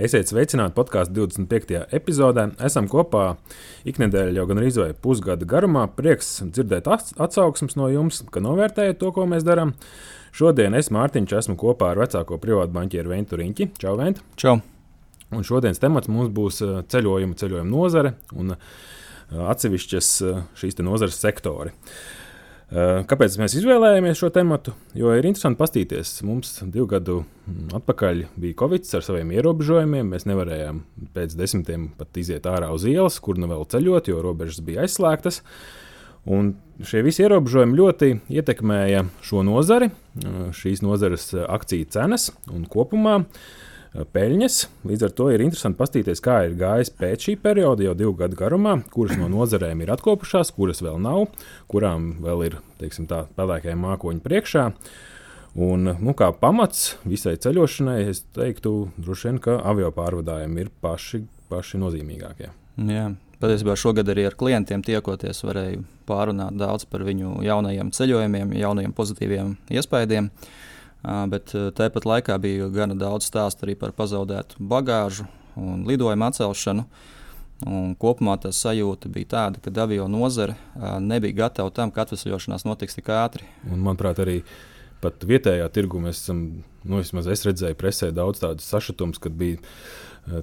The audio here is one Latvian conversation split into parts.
Esiet sveicināti podkāstu 25. epizodē. Esam kopā iknedēļ jau gan arī pusgada garumā. Prieks dzirdēt atsauksmes no jums, ka novērtējat to, ko mēs darām. Šodien es, Mārtiņš, esmu kopā ar vecāko privātu banķieru Ventu Riņķi. Čau, Vent! Čau! Un šodienas temats mums būs uh, ceļojuma, ceļojuma nozare un uh, atsevišķas uh, šīs nozares sektori. Uh, Eh, kāpēc mēs izvēlējāmies šo tematu? Jo ir interesanti paskatīties. Mums divu gadu atpakaļ bija Covid ar saviem ierobežojumiem. Mēs nevarējām pēc desmitiem pat iziet ārā uz ielas, kur nu vēl ceļot, jo robežas bija aizslēgtas. Un šie visi ierobežojumi ļoti ietekmēja šo nozari, eh, šīs nozares akciju cenas un kopumā uh, peļņas. Līdz ar to ir interesanti paskatīties, kā ir gājis pēc šī perioda, jau divu gadu garumā, kuras no nozarēm ir atkopušās, kuras vēl nav, kurām vēl ir pelēkie mākoņi priekšā. Un, nu, kā pamats visai ceļošanai, es teiktu, droši vien, ka avio pārvadājumi ir paši, paši nozīmīgākie. Jā. Patiesībā šogad arī ar klientiem tiekoties, varēju pārunāt daudz par viņu jaunajiem ceļojumiem, jaunajiem pozitīviem iespējām. Uh, Bet tāpat laikā bija gana daudz stāstu arī par pazaudētu bagāžu un lidojumu atcelšanu. Un kopumā tā sajūta bija tāda, ka avio nozare nebija gatava tam, ka atvesļošanās notiks tik ātri. Un, manuprāt, arī pat vietējā tirgu mēs esam, nu, vismaz es redzēju presē daudz tādu sašutumu, kad bija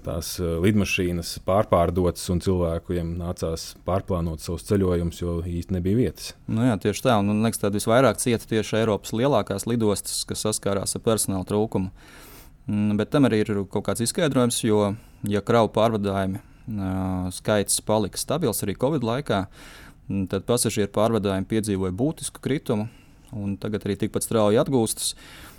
tās eh, lidmašīnas pārpārdotas un cilvēkiem nācās pārplānot savus ceļojumus, jo īstenībā nebija vietas. Nu jā, tieši tā. Un, liekas, tad visvairāk cieta tieši Eiropas lielākās lidostas, kas saskārās ar personāla trūkumu. Mm, bet tam arī ir kaut kāds izskaidrojums, jo, ja kravu pārvadājumi uh, skaits palika stabils arī Covid laikā, mm, tad pasažieru pārvadājumi piedzīvoja būtisku kritumu un tagad arī tikpat strauji atgūstas. Uh,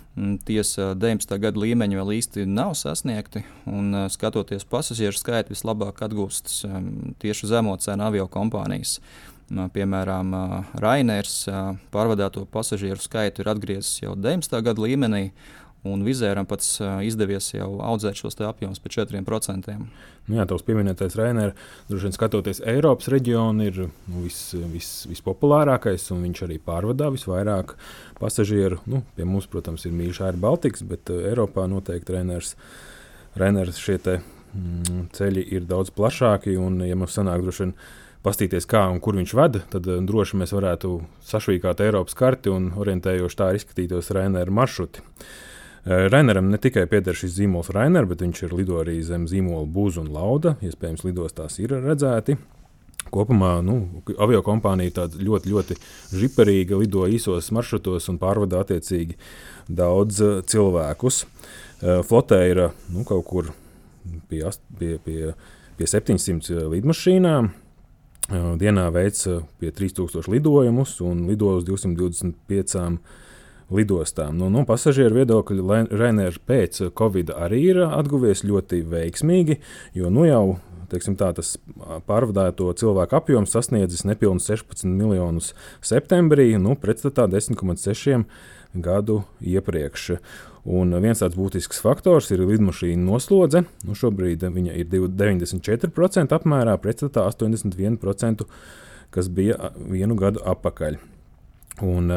tiesa 19. gada līmeņi vēl īsti nav sasniegti, un skatoties pasažieru skaitu, vislabāk atgūstas tieši zemo cenu avio kompānijas. Piemēram, Rainers pārvadāto pasažieru skaitu ir atgriezis jau 19. gada līmenī, Un Vizēram pats izdevies jau audzēt šos apjomus par 4%. Nu jā, tavs pieminētais Rainers, droši vien skatoties Eiropas reģionu, ir nu, vis, vis, vispopulārākais, un viņš arī pārvadā visvairāk pasažieru. Nu, pie mums, protams, ir mīļš Air Baltics, bet Eiropā noteikti Rainers, Rainers šie te, mm, ceļi ir daudz plašāki. Un, ja mums sanāk, droši vien, paskatīties, kā un kur viņš vada, tad droši mēs varētu sašvīkāt Eiropas karti un orientējoši tā izskatītos Rainera maršruti. Eh, Raineram ne tikai pieder šis zīmols Rainer, bet viņš ir lido arī zem zīmola Būza un Lauda. Iespējams, lidostās ir redzēti. Kopumā nu, avio kompānija ļoti, ļoti žiperīga, lido īsos maršrutos un pārvada attiecīgi daudz eh, cilvēkus. Eh, flotē ir nu, kaut kur pie, pie, pie, pie 700 lidmašīnām. Dienā veic pie 3000 lidojumus un lido uz 225 lidostām. Nu, no pasažieru viedokļa Rainers pēc Covid arī ir atguvies ļoti veiksmīgi, jo nu jau teiksim, tā, tas pārvadāto cilvēku apjoms sasniedzis nepilnus 16 miljonus septembrī, nu, pretstatā 10,6 gadu iepriekš. Un viens tāds būtisks faktors ir lidmašīna noslodze. Nu, šobrīd viņa ir 94% apmērā, pretstatā 81%, kas bija vienu gadu atpakaļ. Un,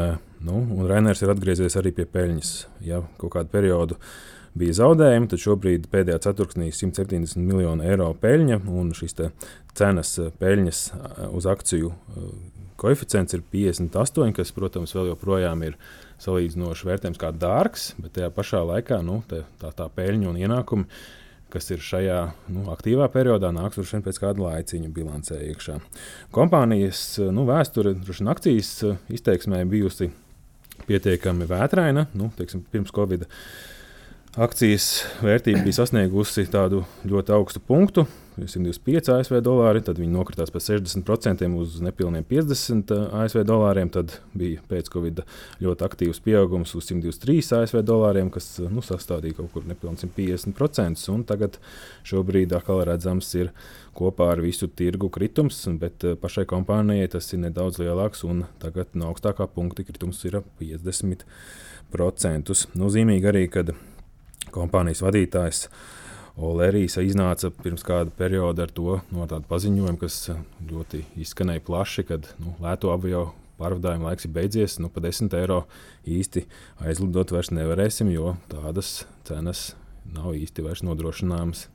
nu, un Rainers ir atgriezies arī pie peļņas. Ja kaut kādu periodu bija zaudējumi, tad šobrīd pēdējā ceturksnī 170 miljonu eiro peļņa un šīs cenas peļņas uz akciju koeficients ir 58, kas, protams, vēl joprojām ir salīdzinoši vērtējums kā dārgs, bet tajā pašā laikā nu, tā, tā peļņa un ienākumi kas ir šajā nu, aktīvā periodā, nāks droši vien pēc kāda laiciņa bilancē iekšā. Kompānijas nu, vēsture, droši vien akcijas izteiksmē bijusi pietiekami vētraina. Nu, teiksim, pirms Covid akcijas vērtība bija sasniegusi tādu ļoti augstu punktu. 125 ASV dolāri, tad viņi nokritās par 60% uz nepilniem 50 ASV dolāriem. Tad bija pēc-covid ļoti aktīvs pieaugums uz 123 ASV dolāriem, kas nu, sastādīja kaut kur nepilnīgi 150%. Un tagad šobrīd atkal redzams ir kopā ar visu tirgu kritums, bet pašai kompānijai tas ir nedaudz lielāks, tagad no augstākā punkta kritums ir 50%. Nozīmīgi arī, kad kompānijas vadītājs Olerijas iznāca pirms kāda perioda ar to no paziņojumu, kas ļoti izskanēja plaši, kad nu, lēto avio pārvadājuma laiks ir beidzies. Nu, par 10 eiro īsti aizlidot vairs nevarēsim, jo tādas cenas nav īsti vairs nodrošināmas.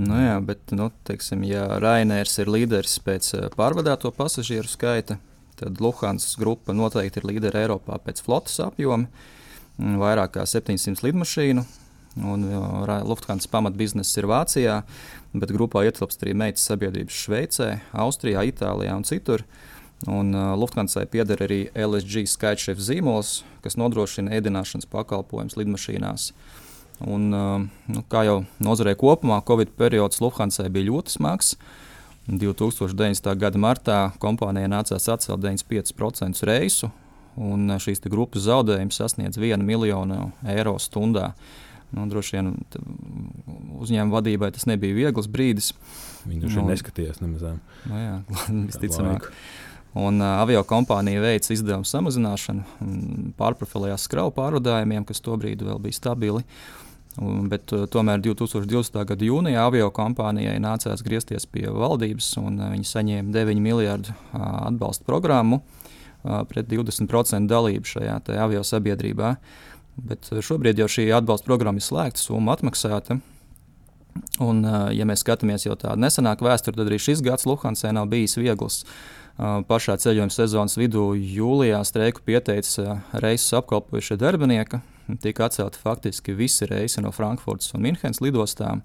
Nu jā, bet, nu, teiksim, ja Rainers ir līderis pēc pārvadāto pasažieru skaita, tad Luhānas grupa noteikti ir līderi Eiropā pēc flotes apjoma. Vairāk kā 700 lidmašīnu, Un Lufthansa pamatbiznesa ir Vācijā, bet grupā ietilpst arī meitas sabiedrības Šveicē, Austrijā, Itālijā un citur. Un uh, Lufthansai pieder arī LSG skaitšefs zīmols, kas nodrošina ēdināšanas pakalpojumus lidmašīnās. Un, uh, nu, kā jau nozarē kopumā, Covid periods Lufthansai bija ļoti smags. 2019. gada martā kompānijai nācās atcelt 95% reisu, un šīs grupas zaudējums sasniedz 1 miljonu eiro stundā. Uh, Nu, droši vien uzņēmuma vadībai tas nebija viegls brīdis. Viņi droši vien nu, neskatījās nemaz. Nu, jā, visticamāk. Un uh, avio kompānija veica izdevumu samazināšanu, pārprofilējās skravu pārvadājumiem, kas tobrīd vēl bija stabili. Un, bet uh, tomēr 2020. gada jūnijā avio kompānijai nācās griezties pie valdības, un uh, viņi saņēma 9 miljardu uh, atbalsta programmu uh, pret 20% dalību šajā avio sabiedrībā. Uh, Bet eh, šobrīd jau šī atbalsta programma ir slēgta, summa atmaksāta. Un, eh, ja mēs skatāmies jau tādu nesenāku vēsturi, tad arī šis gads Luhansē nav bijis viegls. Eh, pašā ceļojuma sezonas vidū jūlijā streiku pieteica reisus apkalpojušie darbinieki. Tika atcelti faktiski visi reisi no Frankfurtas un Minhenes lidostām.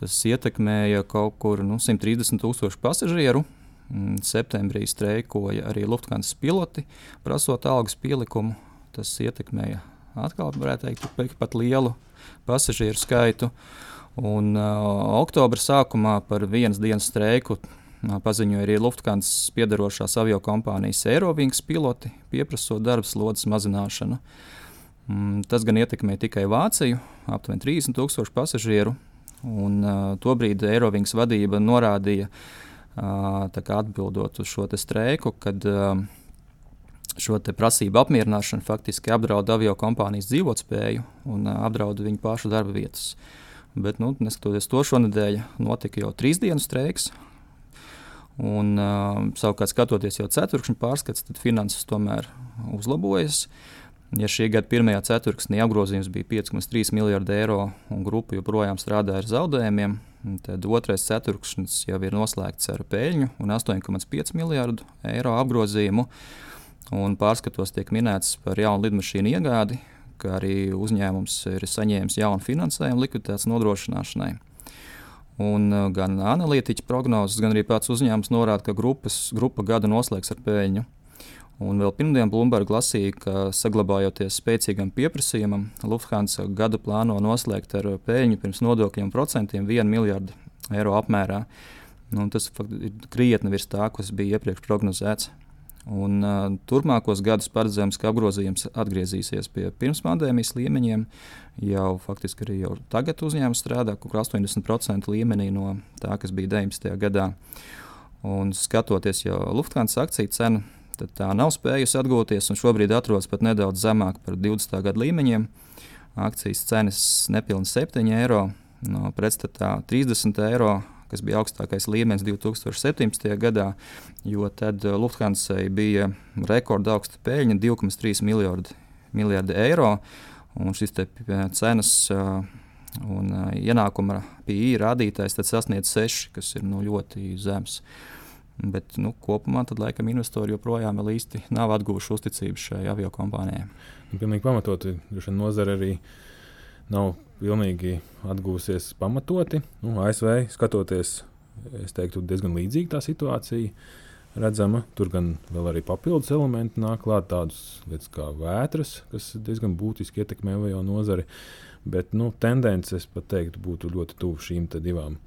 Tas ietekmēja kaut kur nu, 130 tūkstošu pasažieru. Mm, septembrī streikoja arī Lufthansa piloti, prasot algas pielikumu. Tas ietekmēja atkal varētu teikt, pat lielu pasažieru skaitu. Un, uh, oktobra sākumā par vienas dienas streiku uh, paziņoja arī Lufthansa piedarošās avio kompānijas Eirovings piloti, pieprasot darba slodzes mazināšanu. Mm, tas gan ietekmē tikai Vāciju, aptuveni 30 tūkstoši pasažieru. Un, uh, tobrīd Eirovings vadība norādīja, uh, atbildot uz šo streiku, kad uh, šo prasību apmierināšana faktiski apdraud avio kompānijas dzīvotspēju un apdraud viņu pašu darba vietas. Bet, nu, neskatoties to, šonadēļ notika jau trīs dienas streiks. Un, uh, savukārt, skatoties jau ceturkšņa pārskats, tad finanses tomēr uzlabojas. Ja šī gada pirmajā ceturksnī apgrozījums bija 5,3 miljardi eiro un grupa joprojām strādā ar zaudējumiem, tad otrais ceturkšnis jau ir noslēgts ar peļņu un 8,5 miljardu eiro apgrozījumu. Uh, Un pārskatos tiek minēts par jaunu lidmašīnu iegādi, kā arī uzņēmums ir saņēmis jaunu finansējumu likviditātes nodrošināšanai. Un uh, gan analītiķa prognozes, gan arī pats uzņēmums norāda, ka grupas, grupa gada noslēgs ar peļņu. Un vēl pirmdien Bloomberg lasīja, ka saglabājoties spēcīgam pieprasījumam, Lufthansa gada plāno noslēgt ar peļņu pirms nodokļiem procentiem 1 miljardu eiro apmērā. Nu, tas ir krietni virs tā, kas bija iepriekš prognozēts. Un, uh, turpmākos gadus paredzams, ka apgrozījums atgriezīsies pie pirmspandēmijas līmeņiem. Jau faktiski arī jau tagad uzņēmums strādā kaut kur 80% līmenī no tā, kas bija 19. gadā. Un skatoties jau Lufthansa akciju cenu, tad tā nav spējusi atgūties un šobrīd atrodas pat nedaudz zemāk par 20. gadu līmeņiem. Akcijas cenas nepilnīgi 7 eiro, no pretstatā 30 eiro kas bija augstākais līmenis 2017. gadā, jo tad uh, Lufthansa bija rekorda augsta peļņa - 2,3 miljardi, miljardi eiro. Un šis uh, cenas uh, un ienākuma PI rādītājs sasniedz 6, kas ir nu, ļoti zems. Bet nu, kopumā tad, laikam, investori joprojām īsti nav atguvuši uzticību šai avio kompānijai. Nu, pilnīgi pamatoti. Nozara arī nav pilnīgi atgūsies pamatoti. Nu, ASV skatoties, es teiktu, diezgan līdzīga tā situācija. Redzama, tur gan vēl arī papildus elementi nāk klāt, tādas lietas kā vētras, kas diezgan būtiski ietekmē avio nozari. Bet nu, tendences, pat teiktu, būtu ļoti tuvu šīm divām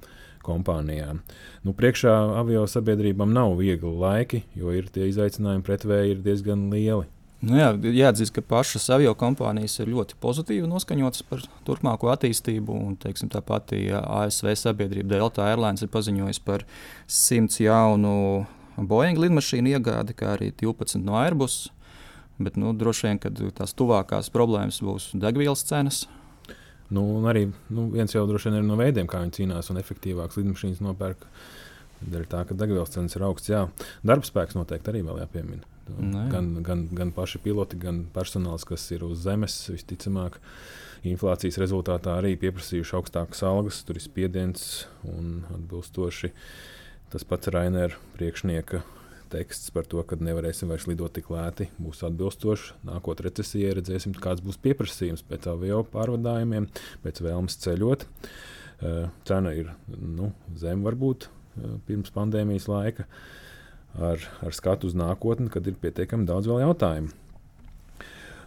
kompānijām. Nu, priekšā avio sabiedrībām nav viegli laiki, jo ir tie izaicinājumi pretvēji ir diezgan lieli. Nu jā, jāatzīst, ka pašas avio kompānijas ir ļoti pozitīvi noskaņotas par turpmāko attīstību. Un, teiksim, tā pati ASV sabiedrība Delta Airlines ir paziņojusi par 100 jaunu Boeing lidmašīnu iegādi, kā arī 12 no Airbus. Bet nu, droši vien, ka tās tuvākās problēmas būs degvielas cenas. Nu, arī nu, viens jau droši vien ir no veidiem, kā viņi cīnās un efektīvākas lidmašīnas nopērk. Dēļ tā, ka degvielas cenas ir augstas. Darbspēks noteikti arī vēl jāpiemina. Nu, gan, gan, gan paši piloti, gan personāls, kas ir uz zemes, visticamāk, inflācijas rezultātā arī pieprasījuši augstākas algas, tur ir spiediens un atbilstoši tas pats Rainera priekšnieka teksts par to, ka nevarēsim vairs lidot tik lēti, būs atbilstošs. Nākotnē recesijai redzēsim, kāds būs pieprasījums pēc avio pārvadājumiem, pēc vēlmes ceļot. Uh, cena ir nu, zem, varbūt uh, pirms pandēmijas laika. Uh, ar, ar skatu uz nākotni, kad ir pietiekami daudz vēl jautājumu.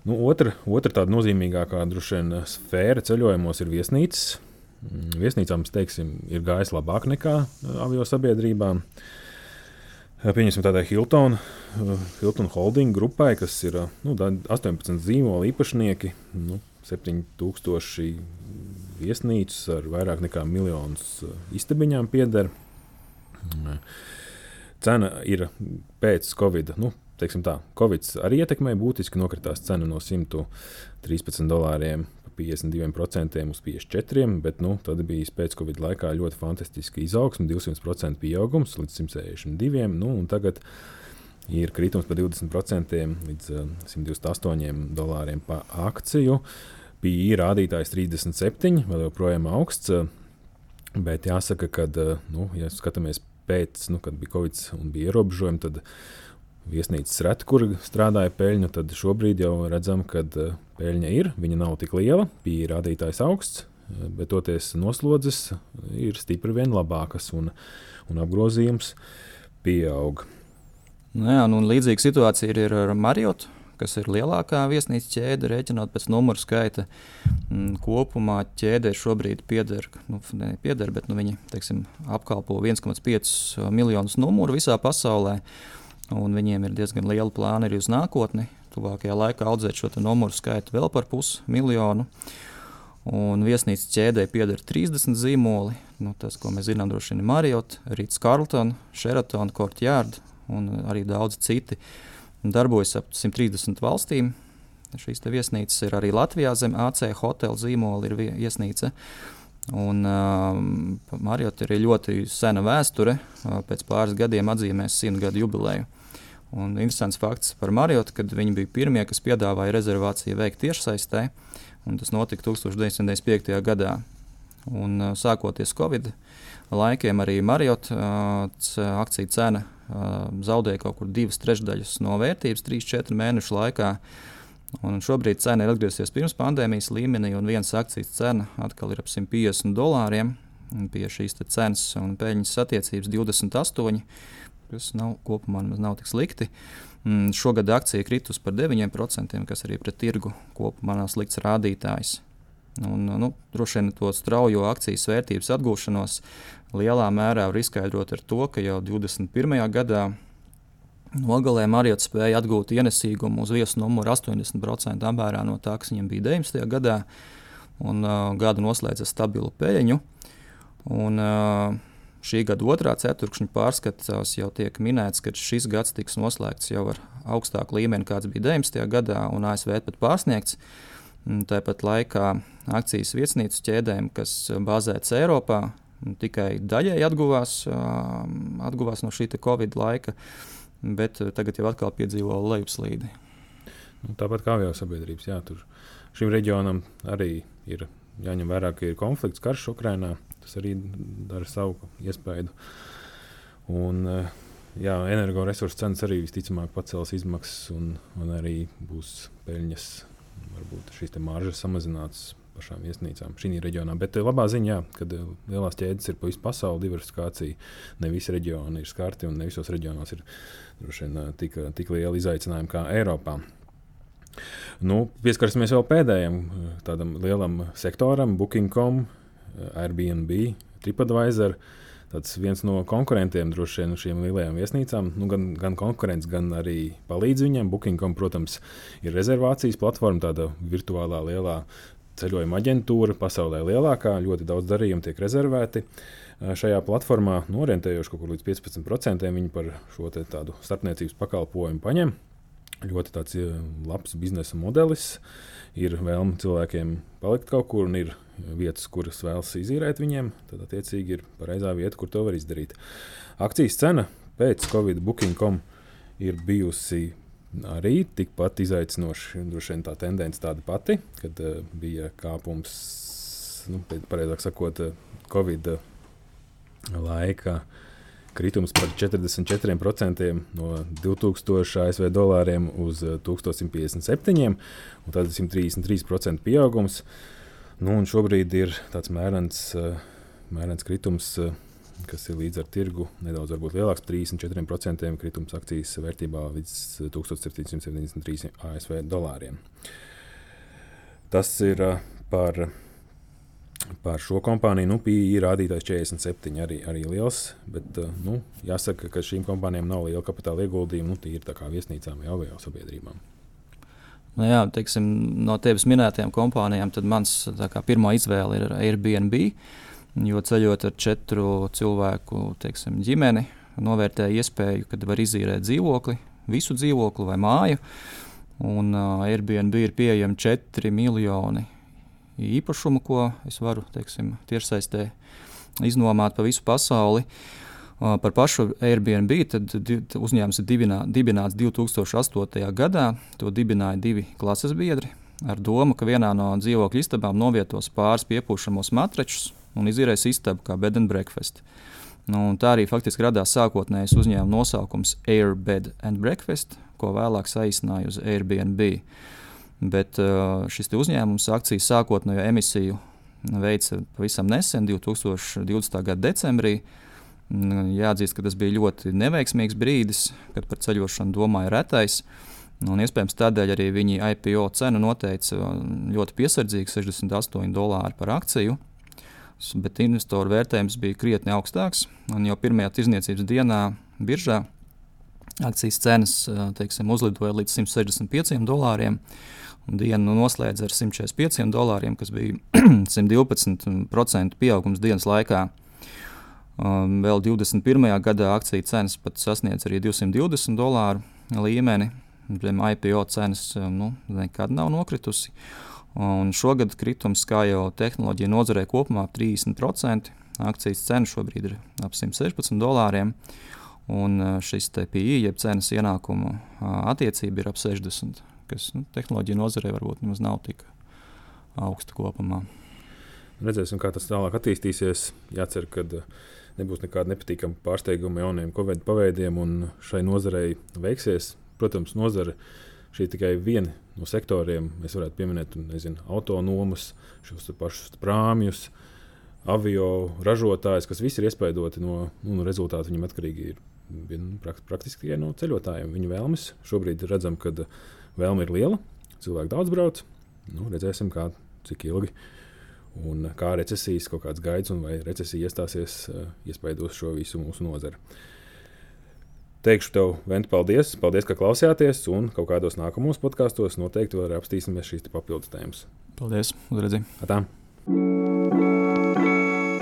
Nu, otra, otra tāda nozīmīgākā vien, sfēra ceļojumos ir viesnīcas. Mm, viesnīcām teiksim, ir gājis labāk nekā uh, avio sabiedrībām. Uh, pieņemsim tādai Hilton, uh, Hilton Holding grupai, kas ir nu, 18 zīmola īpašnieki, nu, 7000 viesnīcas ar vairāk nekā miljonus istabiņām pieder. Mm cena ir pēc Covid. Nu, tā, Covid arī ietekmēja būtiski, nokritās cena no 113 dolāriem. 52% uz 54%, bet nu, tad bija pēc-Covid laikā ļoti fantastiska izaugsme, 200% pieaugums līdz 162%. Nu, tagad ir kritums par 20% līdz 128 dolāriem par akciju. PI rādītājs 37, vēl joprojām augsts. Bet jāsaka, ka, nu, ja skatāmies pēc, nu, kad bija Covid un bija ierobežojumi, tad viesnīcas reti, kur strādāja peļņu, tad šobrīd jau redzam, ka eh, peļņa ir. Viņa nav tik liela, bija rādītājs augsts, eh, bet toties noslodzes ir stipri vien labākas un, un apgrozījums pieaug. Nu jā, nu, līdzīga situācija ir ar Mariotu kas ir lielākā viesnīcas ķēde, rēķinot pēc numuru skaita. Mm, kopumā ķēdē šobrīd pieder, nu, pieder bet nu, viņi teiksim, apkalpo 1,5 miljonus numuru visā pasaulē. Viņiem ir diezgan liela plāna arī uz nākotni. Tuvākajā laikā audzēt šo numuru skaitu vēl par pusmiljonu. Un viesnīcas ķēdē pieder 30 zīmoli. Nu, tas, ko mēs zinām, droši vien ir Marriott, Rītas Carlton, Sheraton, Courtyard un arī daudz citi. Darbojas ap 130 valstīm. Šīs viesnīcas ir arī Latvijā zem AC hotela zīmola, ir viesnīca. Un uh, Marjota ir ļoti sena vēsture. Uh, pēc pāris gadiem atzīmēs simt gadu jubileju. Un interesants fakts par Marjotu, kad viņi bija pirmie, kas piedāvāja rezervāciju veikt tiešsaistē. Tas notika 1995. gadā. Un, uh, sākoties Covid laikiem, arī Marjotas uh, akciju cena zaudēja kaut kur divas trešdaļas no vērtības 3-4 mēnešu laikā. Un šobrīd cena ir atgriezusies pirms pandēmijas līmenī, un viens akcijas cena atkal ir ap 150 dolāriem. Pie šīs cenas un peļņas attiecības 28, kas nav, kopumā nav tik slikti. Šogad akcija kritus par 9%, kas arī pret tirgu kopumā nav slikts rādītājs. Un, nu, droši vien to straujo akcijas vērtības atgūšanos lielā mērā var izskaidrot ar to, ka jau 21. gadā nogalē Marija spēja atgūt ienesīgumu uz viesu numuru 80% apmērā no tā, kas viņam bija 19. gadā, un uh, gadu noslēdza stabilu peļņu. Un, uh, Šī gada otrā ceturkšņa pārskatās jau tiek minēts, ka šis gads tiks noslēgts jau ar augstāku līmeni, kāds bija 19. gadā, un ASV pat pārsniegts. Tāpat laikā akcijas viesnīcu ķēdēm, kas bāzētas Eiropā, tikai daļēji atguvās, atguvās no šī Covid laika, bet tagad jau atkal piedzīvo lejupslīdi. Nu, tāpat kā jau sabiedrības, jā, tur šim reģionam arī ir jāņem vērā, ka ir konflikts, karš Ukrajinā. Tas arī dara savu iespēju. Un, jā, energoresursu cenas arī visticamāk pacels izmaksas, un, un arī būs peļņas, varbūt šīs maržas samazinātas pašām viesnīcām šī reģionā. Bet eh, labā ziņā, kad eh, lielās ķēdes ir pa visu pasauli, diversifikācija, ne visi reģioni ir skarti un ne visos reģionos ir vien, eh, tik, tik liela izaicinājuma kā Eiropā. Nu, pieskarsimies vēl pēdējam tādam lielam sektoram, Booking.com, Airbnb, TripAdvisor. Tāds viens no konkurentiem droši vien šīm lielajām viesnīcām. Nu, gan, gan konkurents, gan arī palīdz viņiem. Booking.com, protams, ir rezervācijas platforma, tāda virtuālā lielā ceļojuma aģentūra, pasaulē lielākā. Ļoti daudz darījumu tiek rezervēti. Šajā platformā norientējoši kaut kur līdz 15% viņi par šo tādu starpniecības pakalpojumu paņem. Ļoti tāds labs biznesa modelis. Ir vēlme cilvēkiem palikt kaut kur, un ir vietas, kuras vēlas izīrēt viņiem. Tad, attiecīgi, ir pareizā vieta, kur to var izdarīt. Akcijas cena pēc Covid booking.com ir bijusi arī tikpat izaicinoša. Droši vien tā tendence tāda pati, kad uh, bija kāpums, nu, pareizāk sakot, uh, Covid laika. Kritums par 44% no 2000 ASV dolāriem uz 1157, un tad 133% pieaugums. Nu, šobrīd ir tāds mērens, mērens kritums kas ir līdz ar tirgu nedaudz lielāks, 34% kritums akcijas vērtībā līdz 1773 ASV dolāriem. Tas ir par, par šo kompāniju. Nu, PII rādītājs 47 arī, arī liels, bet nu, jāsaka, ka šīm kompānijām nav liela kapitāla ieguldījuma. Nu, tie ir kā viesnīcām vai avio sabiedrībām. Nu jā, teiksim, no tevis minētajām kompānijām, tad mans kā, pirmā izvēle ir Airbnb. Jo ceļot ar četru cilvēku teiksim, ģimeni, novērtēja iespēju, kad var izīrēt dzīvokli, visu dzīvokli vai māju. Un uh, Airbnb ir pieejami 4 miljoni īpašumu, ko es varu teiksim, tiešsaistē iznomāt pa visu pasauli. Uh, par pašu Airbnb uzņēmums ir dibinā, dibināts 2008. gadā. To dibināja divi klases biedri ar domu, ka vienā no dzīvokļu istabām novietos pāris piepūšamos matračus un izīrēs istabu kā bed and breakfast. Nu, tā arī faktiski radās sākotnējais uzņēmuma nosaukums Airbed and Breakfast, ko vēlāk saīsināja uz Airbnb. Bet šis uzņēmums akcijas sākotnējo emisiju veica pavisam nesen, 2020. gada decembrī. Jāatzīst, ka tas bija ļoti neveiksmīgs brīdis, kad par ceļošanu domāja retais. Un iespējams, tādēļ arī viņi IPO cenu noteica ļoti piesardzīgi, 68 dolāri par akciju bet investoru vērtējums bija krietni augstāks. Jau pirmajā tirzniecības dienā biržā akcijas cenas teiksim, uzlidoja līdz 165 dolāriem. Dienu noslēdz ar 145 dolāriem, kas bija 112% pieaugums dienas laikā. Um, vēl 21. gadā akciju cenas pat sasniedz arī 220 dolāru līmeni. IPO cenas nu, nekad nav nokritusi. Uh, Un šogad kritums, kā jau tehnoloģija nozarē kopumā, ir 30%. Akcijas cena šobrīd ir ap 116 dolāriem. Un šis PI, jeb cenas ienākumu attiecība ir ap 60, kas nu, tehnoloģija nozarē varbūt nemaz nav tik augsta kopumā. Redzēsim, kā tas tālāk attīstīsies. Jācer, ka nebūs nekāda nepatīkama pārsteiguma jauniem covid paveidiem un šai nozarei veiksies. Protams, nozare šī tikai viena no sektoriem. Mēs varētu pieminēt nezinu, autonomas, šos pašus prāmjus, avio ražotājus, kas visi ir iespaidoti no, nu, no rezultātu. Viņam atkarīgi ir nu, praktiski tikai no ceļotājiem. Viņa vēlmes šobrīd redzam, ka vēlme ir liela, cilvēki daudz brauc. Nu, redzēsim, kā, cik ilgi. Un kā recesijas kaut kāds gaids, un vai recesija iestāsies, iespaidos šo visu mūsu nozari. Teikšu tev, Vent, paldies, paldies, ka klausījāties, un kaut kādos nākamos podkāstos noteikti vēl apstīsimies šīs papildus tēmas. Paldies, uzredzi! Atā.